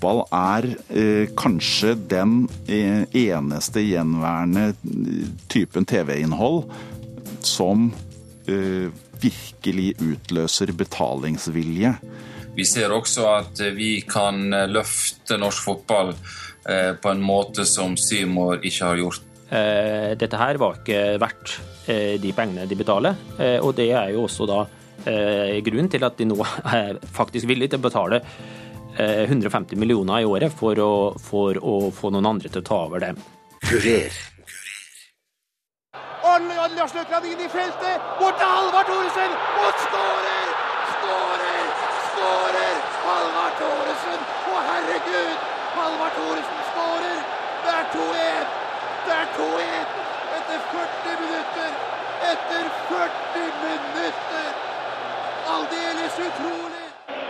fotball er eh, kanskje den eh, eneste gjenværende typen TV-innhold som eh, virkelig utløser betalingsvilje. Vi ser også at vi kan løfte norsk fotball eh, på en måte som Symor ikke har gjort. Eh, dette her var ikke verdt eh, de pengene de betaler, og det er jo også da grunnen til at de nå er faktisk villige til å betale 150 millioner i året for å, for å få noen andre til å ta over det. Kurer. Lars Løkland inn i feltet, bort til Halvard Thoresen, og skårer! Skårer! Skårer! Halvard Thoresen! Å, herregud! Halvard Thoresen skårer! Det er 2-1! Det er 2-1 etter 40 minutter! Etter 40 minutter! Aldeles utrolig!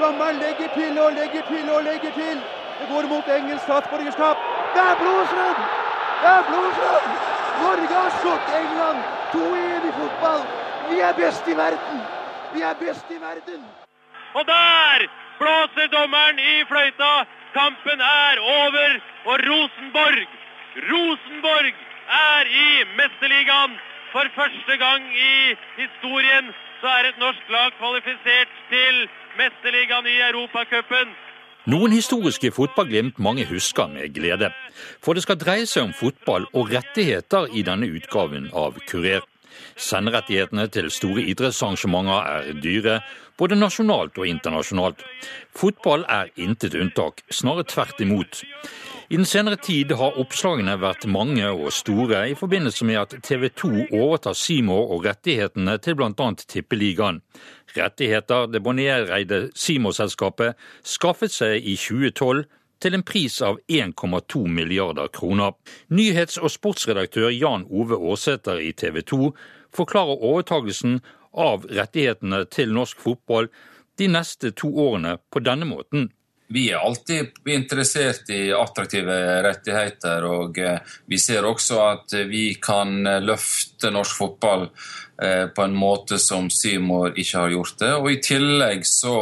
Dommeren legger til og legger til og legger til. Det går mot engelsk statsborgerskap. Det er blodstrøm! Det er blodstrøm! Norge har slått England 2-1 i fotball. Vi er best i verden. Vi er best i verden. Og der blåser dommeren i fløyta. Kampen er over. Og Rosenborg, Rosenborg er i Mesterligaen. For første gang i historien så er et norsk lag kvalifisert til Mesterligaen i Europacupen. Noen historiske fotballglimt mange husker med glede. For det skal dreie seg om fotball og rettigheter i denne utgaven av Kurer. Senderettighetene til store idrettsarrangementer er dyre, både nasjonalt og internasjonalt. Fotball er intet unntak, snarere tvert imot. I den senere tid har oppslagene vært mange og store i forbindelse med at TV 2 overtar Seymour og rettighetene til bl.a. Tippeligaen. Rettigheter det Bonnier-eide Seymour-selskapet skaffet seg i 2012 til en pris av 1,2 milliarder kroner. Nyhets- og sportsredaktør Jan Ove Aarsæter i TV 2 forklarer overtagelsen av rettighetene til norsk fotball de neste to årene på denne måten. Vi er alltid interessert i attraktive rettigheter, og eh, vi ser også at vi kan løfte norsk fotball eh, på en måte som Seymour ikke har gjort det. Og i tillegg så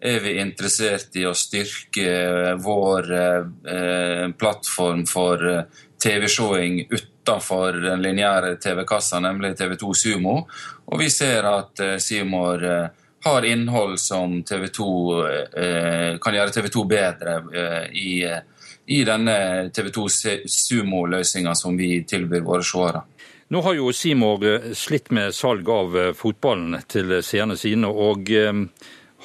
er vi interessert i å styrke vår eh, plattform for TV-showing utenfor den lineære TV-kassa, nemlig TV2 Sumo. Og vi ser at Seymour har innhold som TV 2 eh, kan gjøre TV 2 bedre eh, i, i, denne TV 2 Sumo-løsninga som vi tilbyr våre seere. Nå har jo eh, slitt med salg av eh, fotballen til seerne sine, og eh,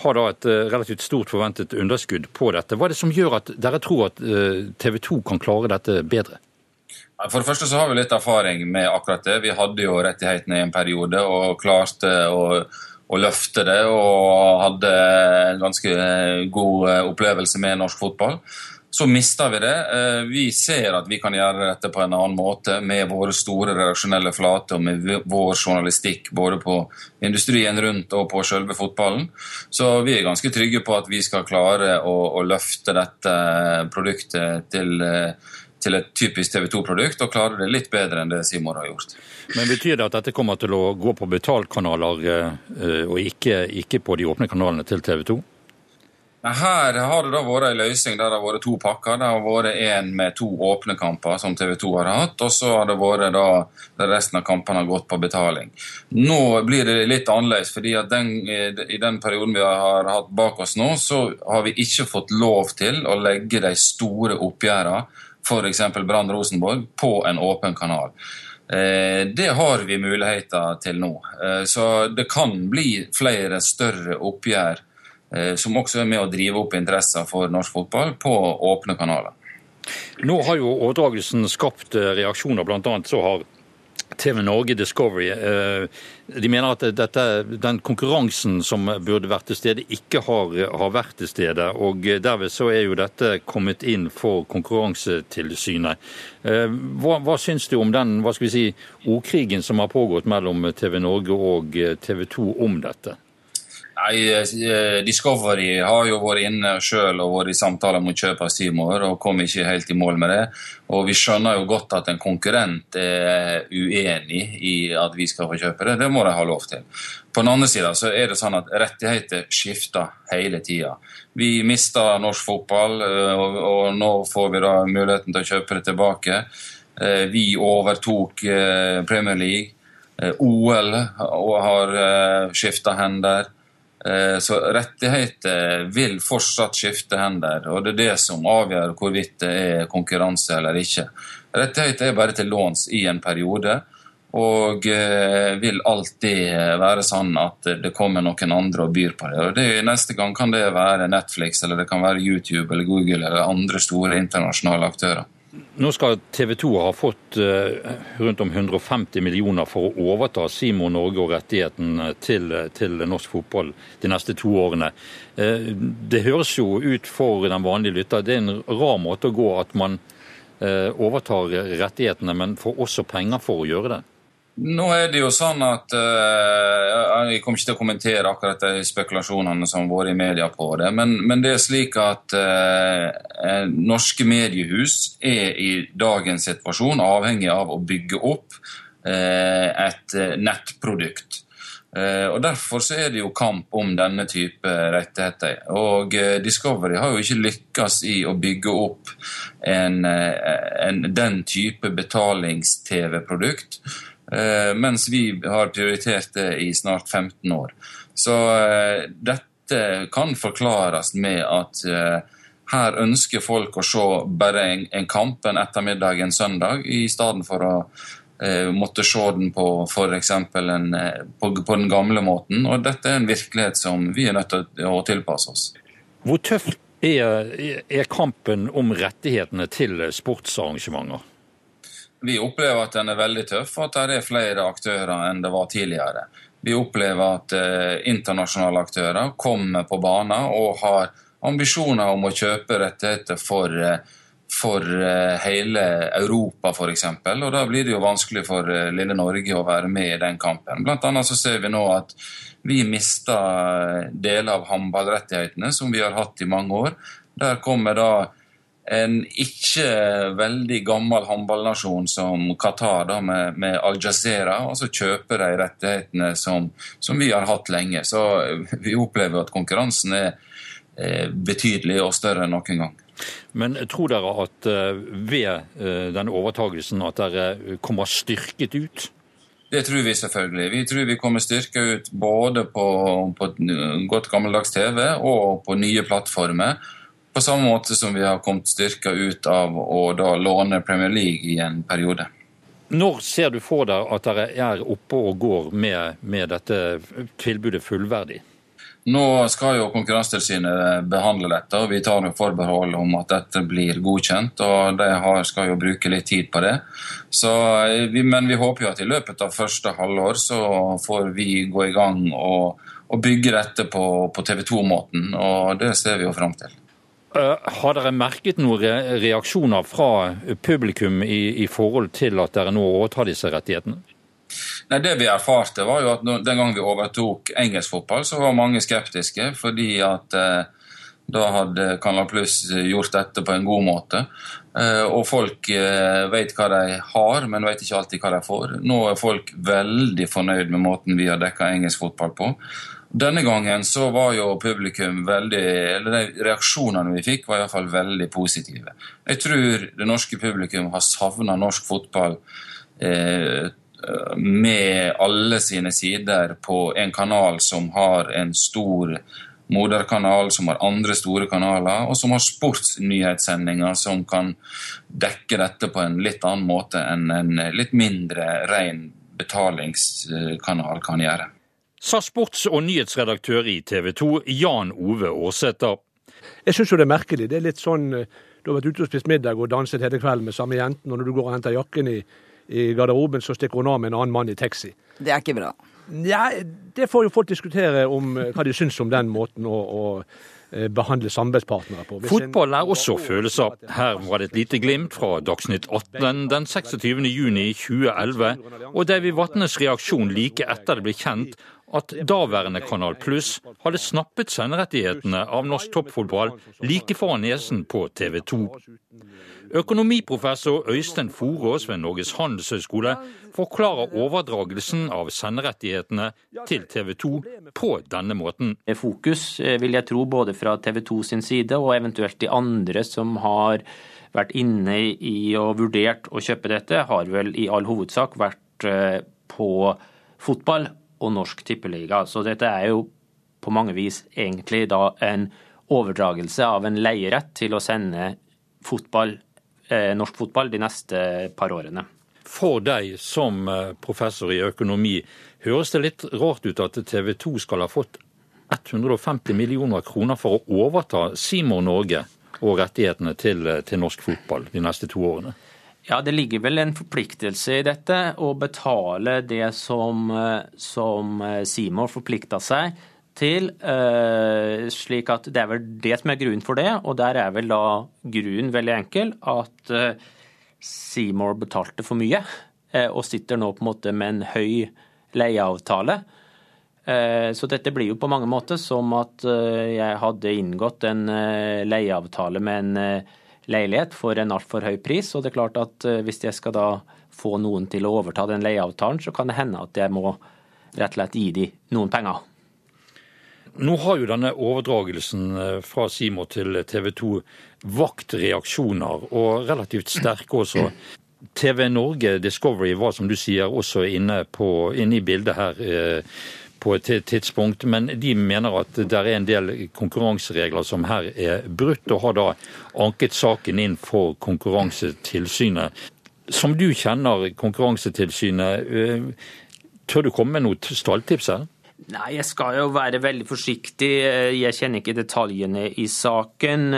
har da et eh, relativt stort forventet underskudd på dette. Hva er det som gjør at dere tror at TV 2 kan klare dette bedre? For det første så har vi litt erfaring med akkurat det. Vi hadde jo rettighetene i en periode og klarte å å løfte det, og hadde en ganske god eh, opplevelse med norsk fotball. Så mista vi det. Eh, vi ser at vi kan gjøre dette på en annen måte med våre store redaksjonelle flater og med vår journalistikk både på industrien rundt og på selve fotballen. Så vi er ganske trygge på at vi skal klare å, å løfte dette produktet til eh, til et typisk TV 2-produkt og klarer det litt bedre enn det Simor har gjort. Men Betyr det at dette kommer til å gå på betalkanaler eh, og ikke, ikke på de åpne kanalene til TV 2? Her har det da vært en løsning der det har vært to pakker. Det har vært en med to åpne kamper, som TV 2 har hatt, og så har det vært da der resten av kampene har gått på betaling. Nå blir det litt annerledes, fordi at den, i den perioden vi har hatt bak oss nå, så har vi ikke fått lov til å legge de store oppgjørene f.eks. Brann Rosenborg, på en åpen kanal. Eh, det har vi muligheter til nå. Eh, så det kan bli flere større oppgjør eh, som også er med å drive opp interesser for norsk fotball på åpne kanaler. Nå har jo overdragelsen skapt reaksjoner. Annet så har TV Norge Discovery eh, de mener at dette, den konkurransen som burde vært til stede, ikke har, har, vært til stede. og Derved så er jo dette kommet inn for Konkurransetilsynet. Eh, hva, hva syns du om den hva skal vi si, ordkrigen som har pågått mellom TV Norge og TV 2 om dette? Nei, eh, Discovery har jo vært inne sjøl og vært i samtaler mot kjøp av Seymour og kom ikke helt i mål med det. Og vi skjønner jo godt at en konkurrent er uenig i at vi skal få kjøpe det. Det må de ha lov til. På den andre sida så er det sånn at rettigheter skifter hele tida. Vi mista norsk fotball, eh, og nå får vi da muligheten til å kjøpe det tilbake. Eh, vi overtok Premier League. OL har skifta hender. Eh, så rettigheter vil fortsatt skifte hender, og det er det som avgjør hvorvidt det er konkurranse eller ikke. Rettigheter er bare til låns i en periode, og eh, vil alltid være sånn at det kommer noen andre og byr på det. Og det, Neste gang kan det være Netflix, eller det kan være YouTube eller Google eller andre store internasjonale aktører. Nå skal TV 2 ha fått uh, rundt om 150 millioner for å overta Simo Norge og rettigheten til, til, norsk fotball de neste to årene. Det høres jo ut for den vanlige lytter, det er en rar måte å gå at man overtar rettighetene, men får også penger for å gjøre det. Nå er det jo sånn at uh, Jeg kommer ikke til å kommentere akkurat de spekulasjonene som har vært i media på det, men, men det er slik at uh, norske mediehus er i dagens situasjon avhengig av å bygge opp uh, et nettprodukt. Og Derfor så er det jo kamp om denne type rettigheter. Og Discovery har jo ikke lykkes i å bygge opp en, en, den type betalings-TV-produkt. Eh, mens vi har prioritert det i snart 15 år. Så eh, dette kan forklares med at eh, her ønsker folk å se bare en, kamp en ettermiddag en søndag, i stedet for å måtte se den på f.eks. På, på den gamle måten. Og dette er en virkelighet som vi er nødt til å tilpasse oss. Hvor tøff er, er kampen om rettighetene til sportsarrangementer? Vi opplever at den er veldig tøff, og at det er flere aktører enn det var tidligere. Vi opplever at eh, internasjonale aktører kommer på banen og har ambisjoner om å kjøpe rettigheter for, eh, for eh, hele Europa, f.eks. Og da blir det jo vanskelig for eh, lille Norge å være med i den kampen. Blant annet så ser vi nå at vi mister deler av håndballrettighetene som vi har hatt i mange år. Der kommer da en ikke veldig gammel håndballnasjon som Qatar, da, med, med Al Jazeera, og så kjøper de rettighetene som, som, vi har hatt lenge. Så vi opplever at konkurransen er eh, betydelig og større enn noen gang. Men tror dere at eh, ved eh, denne overtagelsen at dere kommer styrket ut? Det tror vi selvfølgelig. Vi tror vi kommer styrka ut både på, på godt gammeldags TV og på nye plattformer. På samme måte som vi har kommet styrka ut av å da låne Premier League i en periode. Når ser du for deg at dere er oppe og går med, med dette tilbudet fullverdig? Nå skal jo Konkurransetilsynet behandle dette, og vi tar jo forbehold om at dette blir godkjent. og De skal jo bruke litt tid på det. Så, men vi håper jo at i løpet av første halvår så får vi gå i gang og, og bygge dette på, på TV 2-måten. og Det ser vi jo fram til. Eh, har dere merket noen reaksjoner fra publikum i, i forhold til at dere nå overtar disse rettighetene? Nei, Det vi erfarte, var jo at den gang vi overtok engelsk fotball, så var mange skeptiske. Fordi at eh, da hadde Canal Pluss gjort dette på en god måte. Eh, og folk eh, vet hva de har, men vet ikke alltid hva de får. Nå er folk veldig fornøyd med måten vi har dekka engelsk fotball på. Denne gangen så var jo publikum veldig Eller de reaksjonene vi fikk, var iallfall veldig positive. Jeg tror det norske publikum har savna norsk fotball eh, med alle sine sider på en kanal som har en stor moderkanal, som har andre store kanaler, og som har sportsnyhetssendinger som kan dekke dette på en litt annen måte enn en litt mindre ren betalingskanal kan gjøre sa sports- og nyhetsredaktør i TV 2, Jan Ove Aarsæter. Jeg syns jo det er merkelig. Det er litt sånn eh, du har vært ute og spist middag og danset hele kvelden med samme jenten, og når du går og henter jakken i, i garderoben, så stikker hun av med en annen mann i taxi. Det er ikke bra. Ja, Det får jo folk diskutere om eh, hva de syns om den måten å, å Eh, behandle samarbeidspartnere på. Hvis Fotball er også følelser. Her var det et lite glimt fra Dagsnytt 18 den 26. juni 2011, og Davy Vatnes reaksjon like etter det ble kjent at daværende Kanal Pluss hadde snappet senderettighetene av norsk toppfotball like foran nesen på TV 2. Økonomiprofessor Øystein Forås ved Norges handelshøyskole forklarer overdragelsen av senderettighetene til TV 2 på denne måten. Fokus eh, vil jeg tro både fra TV 2 sin side og eventuelt de andre som har vært inne i og vurdert å kjøpe dette, har vel i all hovedsak vært eh, på fotball og Norsk Tippeliga. Så dette er jo på mange vis egentlig da en overdragelse av en leierett til å sende fotball, eh, norsk fotball de neste par årene. For deg som eh, professor i økonomi, høres det litt rart ut at TV 2 skal ha fått 150 millioner kroner for å overta Simor Norge og rettighetene til, eh, til norsk fotball de neste to årene? Ja, det ligger vel en forpliktelse i dette, å betale det som, eh, som eh, Seymour forplikta seg til. Eh, slik at det er vel det som er grunnen for det, og der er vel da grunnen veldig enkel. At Seymour betalte for mye, og sitter nå på en måte med en høy leieavtale. Så dette blir jo på mange måter som at jeg hadde inngått en leieavtale med en leilighet for en altfor høy pris. Og det er klart at eh, hvis jeg skal da få noen til å overta den leieavtalen, så kan det hende at jeg må rett og slett gi dem noen penger. Nå har jo denne overdragelsen eh, fra Simo til TV 2 vakt reaksjoner, og relativt sterke også. TV Norge Discovery var, som du sier, også inne, på, inne i bildet her. Eh, på et tidspunkt, men de mener at det er en del konkurranseregler som her er brutt, og har da anket saken inn for Konkurransetilsynet. Som du kjenner Konkurransetilsynet, eh, tør du komme med noe stalltips her? Nei, jeg skal jo være veldig forsiktig. Jeg kjenner ikke detaljene i saken.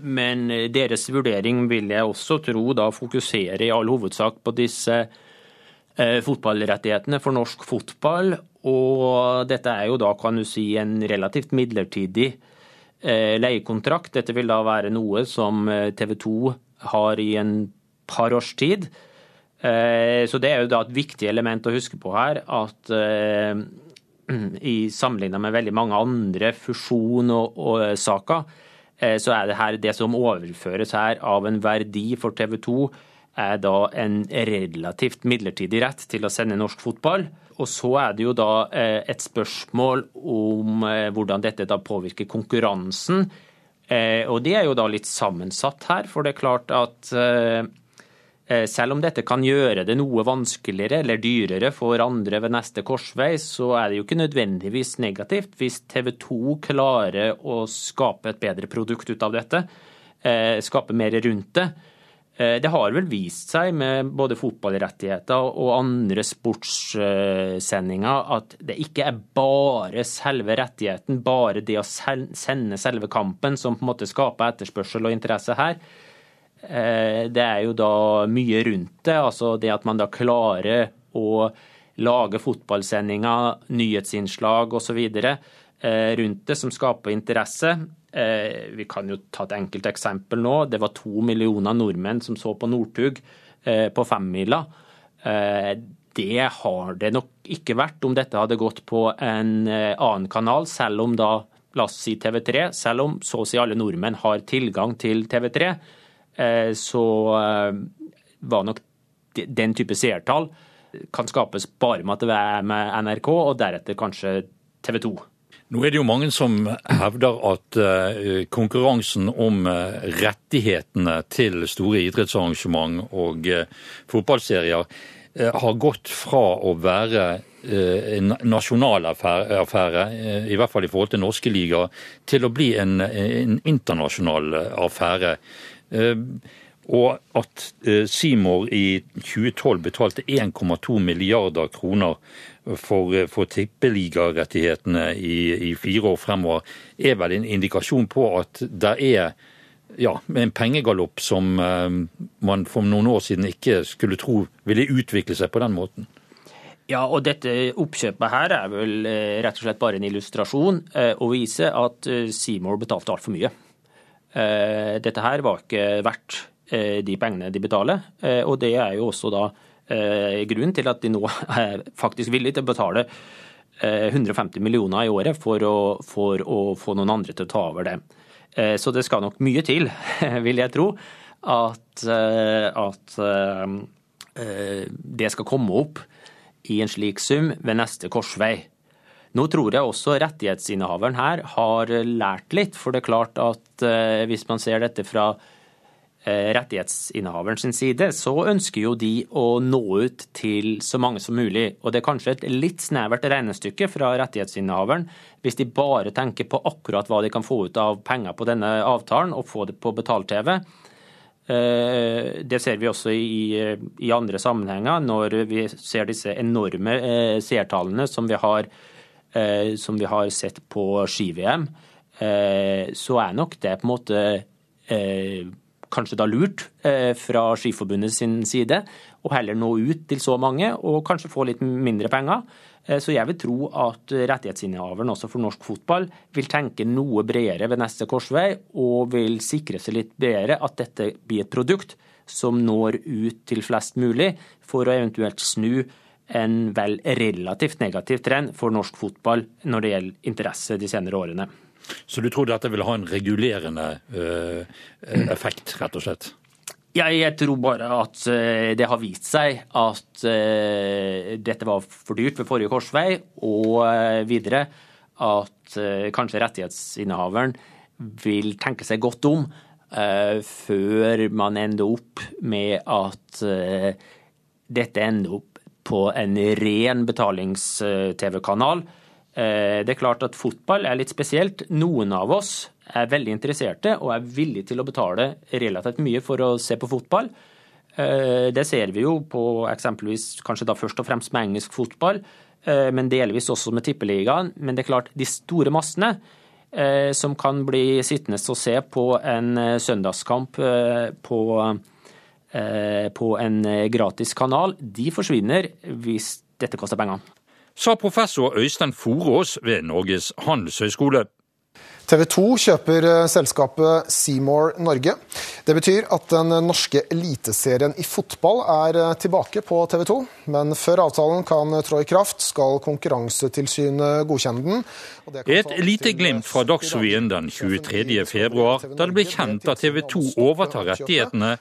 Men deres vurdering vil jeg også tro da fokuserer i all hovedsak på disse eh, fotballrettighetene for norsk fotball og dette er jo da, kan du si, en relativt midlertidig eh, leiekontrakt. Dette vil da være noe som eh, TV 2 har i en par års tid. Eh, så det er jo da et viktig element å huske på her, at i sammenlignet med veldig mange andre fusjon- og, og saker, så er det her det som overføres her av en verdi for TV 2, er da en relativt midlertidig rett til å sende norsk fotball. Og så er det jo da eh, et spørsmål om eh, hvordan dette da påvirker konkurransen. Eh, og det er jo da litt sammensatt her, for det er klart at selv om dette kan gjøre det noe vanskeligere eller dyrere for andre ved neste korsvei, så er det jo ikke nødvendigvis negativt hvis TV 2 klarer å skape et bedre produkt ut av dette. Skape mer rundt det. Eh, det har vel vist seg med både fotballrettigheter og andre sportssendinger at det ikke er bare selve rettigheten, bare det å sende selve kampen, som på en måte skaper etterspørsel og interesse her. Eh, det er jo da mye rundt det, altså det at man da klarer å lage fotballsendinger, nyhetsinnslag osv. Eh, rundt det som skaper interesse. Eh, vi kan jo ta et enkelt eksempel nå. Det var to millioner nordmenn som så på Northug eh, på femmila. Det har det nok ikke vært om dette hadde gått på en annen kanal, selv om da, la oss si TV3, selv om så å si alle nordmenn har tilgang til TV3, så var nok den type seertall kan skapes bare med at det er med NRK, og deretter kanskje TV 2. Nå er det jo mange som hevder at uh, konkurransen om uh, rettighetene til store idrettsarrangement og uh, fotballserier har gått fra å være en nasjonal affære, i hvert fall i forhold til norske ligaer, til å bli en, en internasjonal affære. Og at Seymour i 2012 betalte 1,2 milliarder kroner for, eh, for tippeligarettighetene i, i, fire år fremover, er vel en indikasjon på at det er ja, en pengegalopp som uh, man for noen år siden ikke skulle tro ville utvikle seg på den måten. Ja, og dette oppkjøpet her er vel rett og slett bare en illustrasjon og å vise at Seymour betalte altfor mye. Dette her var ikke verdt de pengene de betaler, og det er jo også da Eh, grunnen til at de nå er faktisk villige til å betale 150 millioner i året for å, for å få noen andre til å ta over det. Så det skal nok mye til, vil jeg tro, at, at det skal komme opp i en slik sum ved neste korsvei. Nå tror jeg også rettighetsinnehaveren her har lært litt, for det er klart at eh, hvis man ser dette fra eh, rettighetsinnehaveren sin side, så ønsker jo de å nå ut til så mange som mulig. Og det er kanskje et litt snevert regnestykke fra rettighetsinnehaveren hvis de bare tenker på akkurat hva de kan få ut av penger på denne avtalen og få det på betalt-TV. Eh, det ser vi også i, i, andre sammenhenger, når vi ser disse enorme seertallene som Eh, som vi har sett på ski-VM, eh, så er nok det på en måte eh, kanskje da lurt fra Skiforbundet sin side å heller nå ut til så mange og kanskje få litt mindre penger. Så jeg vil tro at rettighetsinnehaveren også for norsk fotball vil tenke noe bredere ved neste korsvei, og vil sikre seg litt bedre at dette blir et produkt som når ut til flest mulig, for å eventuelt snu en vel relativt negativ trend for norsk fotball når det gjelder interesse de senere årene. Så du tror dette vil ha en regulerende uh, effekt, rett og slett? Jeg tror bare at uh, det har vist seg at uh, dette var for dyrt ved forrige korsvei, og videre at kanskje rettighetsinnehaveren vil tenke seg godt om før man ender opp med at dette ender opp på en ren betalings-TV-kanal. Eh, det er klart at fotball er litt spesielt. Noen av oss er veldig interesserte og er villige til å betale relativt mye for å se på fotball. Eh, det ser vi jo på eksempelvis kanskje da først og fremst med engelsk fotball, eh, men delvis også med Tippeligaen. Men det er klart, de store massene som kan bli sittende og se på en søndagskamp på Eh, på en eh, gratis kanal, de forsvinner hvis dette koster penger. Sa professor Øystein Forås ved Norges handelshøyskole. TV 2 kjøper eh, selskapet Seymour Norge. Det betyr at den norske eliteserien i fotball er eh, tilbake på TV 2. Men før avtalen kan trå i kraft, skal Konkurransetilsynet godkjenne den. Et lite glimt fra Dagsrevyen den 23. februar, da det ble kjent at TV 2 overtar rettighetene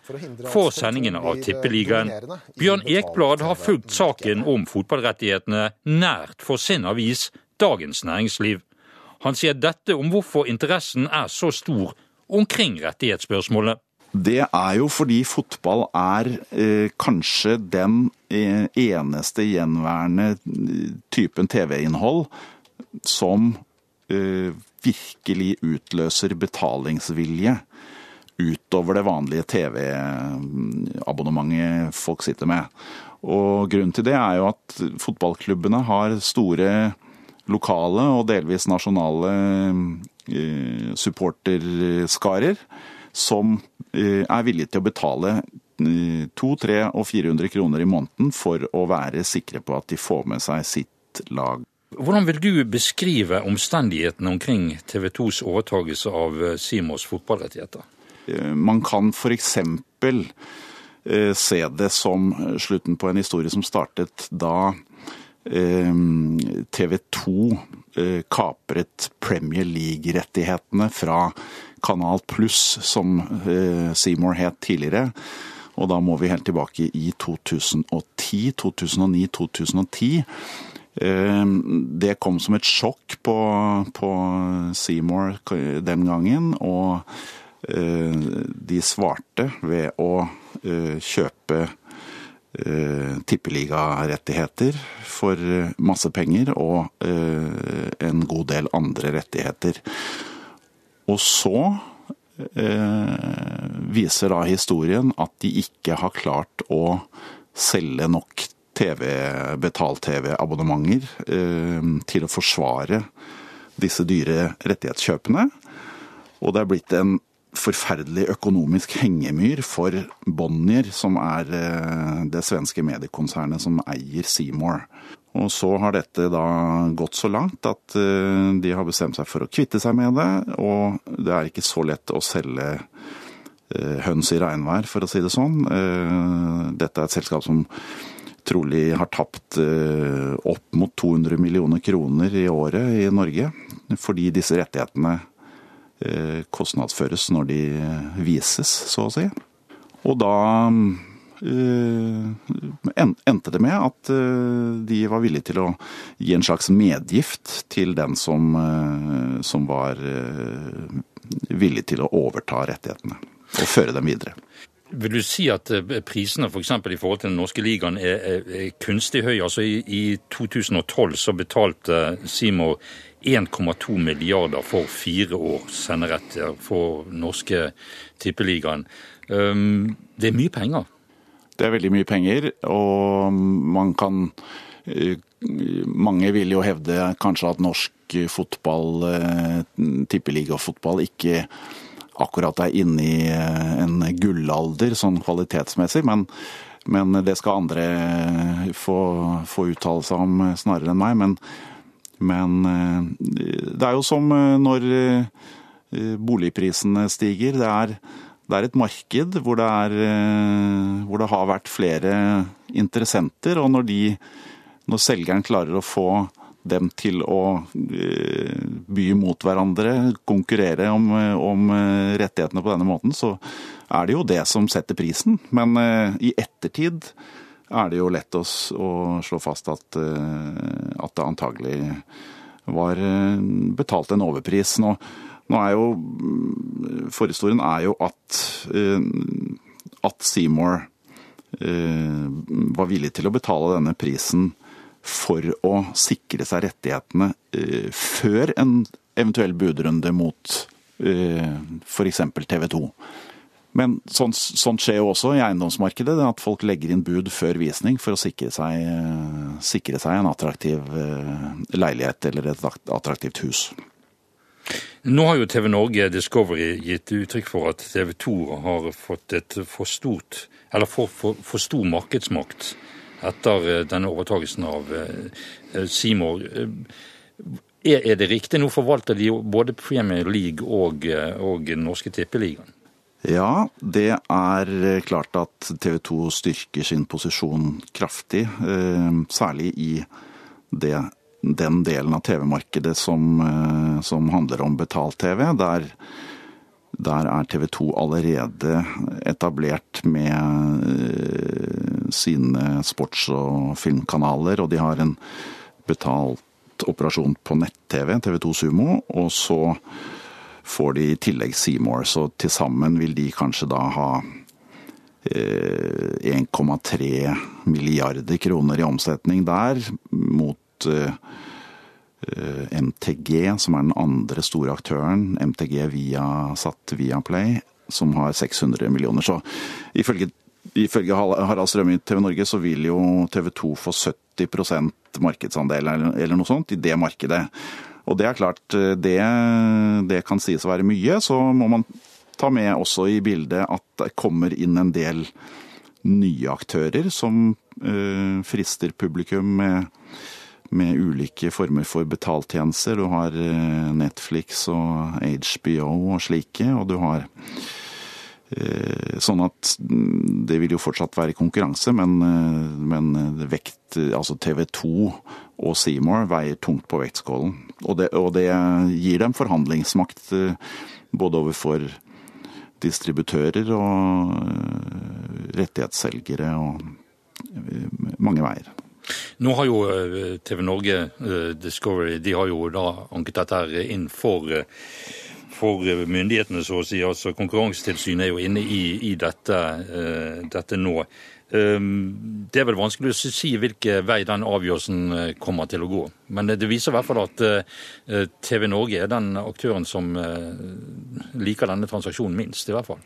for sendingene av Tippeligaen. Bjørn Ekblad har fulgt saken om fotballrettighetene nært for sin avis Dagens Næringsliv. Han sier dette om hvorfor interessen er så stor omkring rettighetsspørsmålet. Det er jo fordi fotball er eh, kanskje den eh, eneste gjenværende eh, typen TV-innhold som eh, virkelig utløser betalingsvilje utover det vanlige TV-abonnementet folk sitter med. Og Grunnen til det er jo at fotballklubbene har store lokale og delvis nasjonale eh, supporterskarer som eh, er villige til å betale 200, 300 og 400 kroner i måneden for å være sikre på at de får med seg sitt lag. Hvordan vil du beskrive omstendighetene omkring TV 2s overtagelse av eh, Simos fotballrettigheter? Man kan f.eks. se det som slutten på en historie som startet da TV 2 eh, kapret Premier League-rettighetene fra Kanal Pluss, som eh, Seymour het tidligere. Og da må vi helt tilbake i 2010, 2009, 2010. Det kom som et sjokk på, på Seymour den gangen, og eh, de svarte ved å kjøpe Eh, tippeligarettigheter for masse penger og eh, en god del andre rettigheter. Og så eh, viser da historien at de ikke har klart å selge nok TV, betalt-TV-abonnementer til å forsvare disse dyre rettighetskjøpene. Og det er blitt en forferdelig økonomisk hengemyr for Bonnier, som er eh, det svenske mediekonsernet som eier Seymour. Og så har dette da gått så langt at eh, de har bestemt seg for å kvitte seg med det, og det er ikke så lett å selge eh, høns i regnvær, for å si det sånn. Dette er et selskap som trolig har tapt opp mot 200 millioner kroner i året i Norge. Fordi disse rettighetene kostnadsføres når de vises, så å si. Og da endte det med at de var villige til å gi en slags medgift til den som, som var villig til å overta rettighetene og føre dem videre. Vil du si at eh, prisene f.eks. For i forhold til den norske ligaen er, er, er kunstig høye? Altså i, i, 2012 så betalte Seymour 1,2 milliarder for fire år senderetter for norske tippeligaen. Um, det er mye penger? Det er veldig mye penger, og man kan eh, Mange vil jo hevde kanskje at norsk fotball, eh, tippeligafotball, ikke akkurat er inne i eh, en gullalder sånn kvalitetsmessig. Men, men det skal andre få, få, uttale seg om snarere enn meg. Men, men, eh, det er jo som eh, når boligprisene stiger. Det er, det er et marked hvor det, er, hvor det, har vært flere interessenter. Og når, de, når selgeren klarer å få dem til å eh, by mot hverandre, konkurrere om, om, eh, rettighetene på denne måten, så er det jo det som setter prisen. Men eh, i ettertid er det jo lett å, å slå fast at, at, det antagelig var betalt en overpris. Nå, nå er jo Forhistorien er jo at, at Seymour var villig til å betale denne prisen for å sikre seg rettighetene eh, før en eventuell budrunde mot eh, f.eks. TV 2. Men sånt, sånt, skjer jo også i eiendomsmarkedet, at folk legger inn bud før visning for å sikre seg, eh, sikre seg en attraktiv leilighet eller et attraktivt hus. Nå har jo TV Norge Discovery gitt uttrykk for at TV 2 har fått et for stort, eller for, for, for stor markedsmakt etter eh, denne overtagelsen av eh, Seymour. Er det riktig? Nå forvalter de både Premier League og, eh, og norske tippeligaen. Ja, det er klart at TV 2 styrker sin posisjon kraftig. Særlig i det, den delen av TV-markedet som, som, handler om betalt-TV. Der der er TV 2 allerede etablert med eh, sine sports- og filmkanaler, og de har en betalt operasjon på nett-TV, TV2 Sumo, og så får de i tillegg Seymour, så til sammen vil de kanskje da ha 1,3 eh, milliarder kroner i omsetning der, mot eh, MTG, som er den andre store aktøren. MTG via satt via Play, som har 600 millioner. Så ifølge, ifølge Harald Strøm i TV Norge så vil jo TV 2 få 70% markedsandel eller noe sånt i det markedet. Og det er klart, eh, det, det kan sies å være mye. Så må man ta med også i bildet at det kommer inn en del nye aktører som øh, frister publikum med med ulike former for betaltjenester. Du har eh, Netflix og HBO og slike, og du har eh, Sånn at mm, det vil jo fortsatt være konkurranse, men, eh, men vekt, altså TV 2 og Seymour veier tungt på vektskålen. Og det, og det gir dem forhandlingsmakt både overfor distributører og rettighetsselgere og mange veier. Nå har jo eh, TV Norge eh, Discovery de har jo da anket dette inn for, eh, for myndighetene, så å si. Altså Konkurransetilsynet er jo inne i, i dette, dette, nå. Det er vel vanskelig å si hvilken vei den avgjørelsen kommer til å gå. Men det viser i hvert fall at TV Norge er den aktøren som liker denne transaksjonen minst, i hvert fall.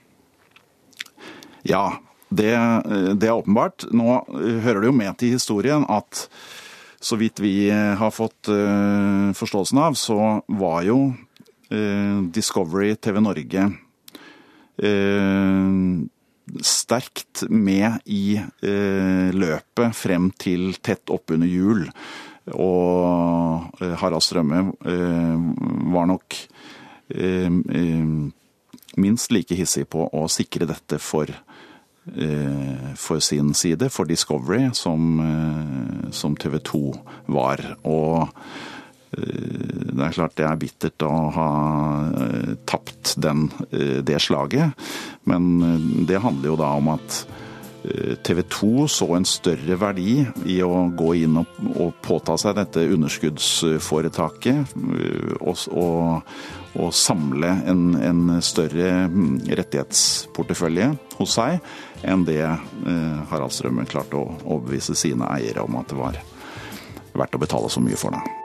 Ja, det, det, er åpenbart. Nå eh, hører det jo med til historien at så vidt vi eh, har fått uh, forståelsen av, så var jo uh, Discovery TV Norge uh, sterkt med i løpet frem til tett oppunder jul. Og Harald Strømme var nok minst like hissig på å sikre dette for for sin side, for Discovery, som, som TV 2 var. Og det er klart det er bittert å ha tapt den, det slaget, men det handler jo da om at TV 2 så en større verdi i å gå inn og, og påta seg dette underskuddsforetaket og, og, og samle en, en, større mm, rettighetsportefølje hos seg, enn det eh, Harald Strømmen klarte å overbevise sine eiere om at det var verdt å betale så mye for det.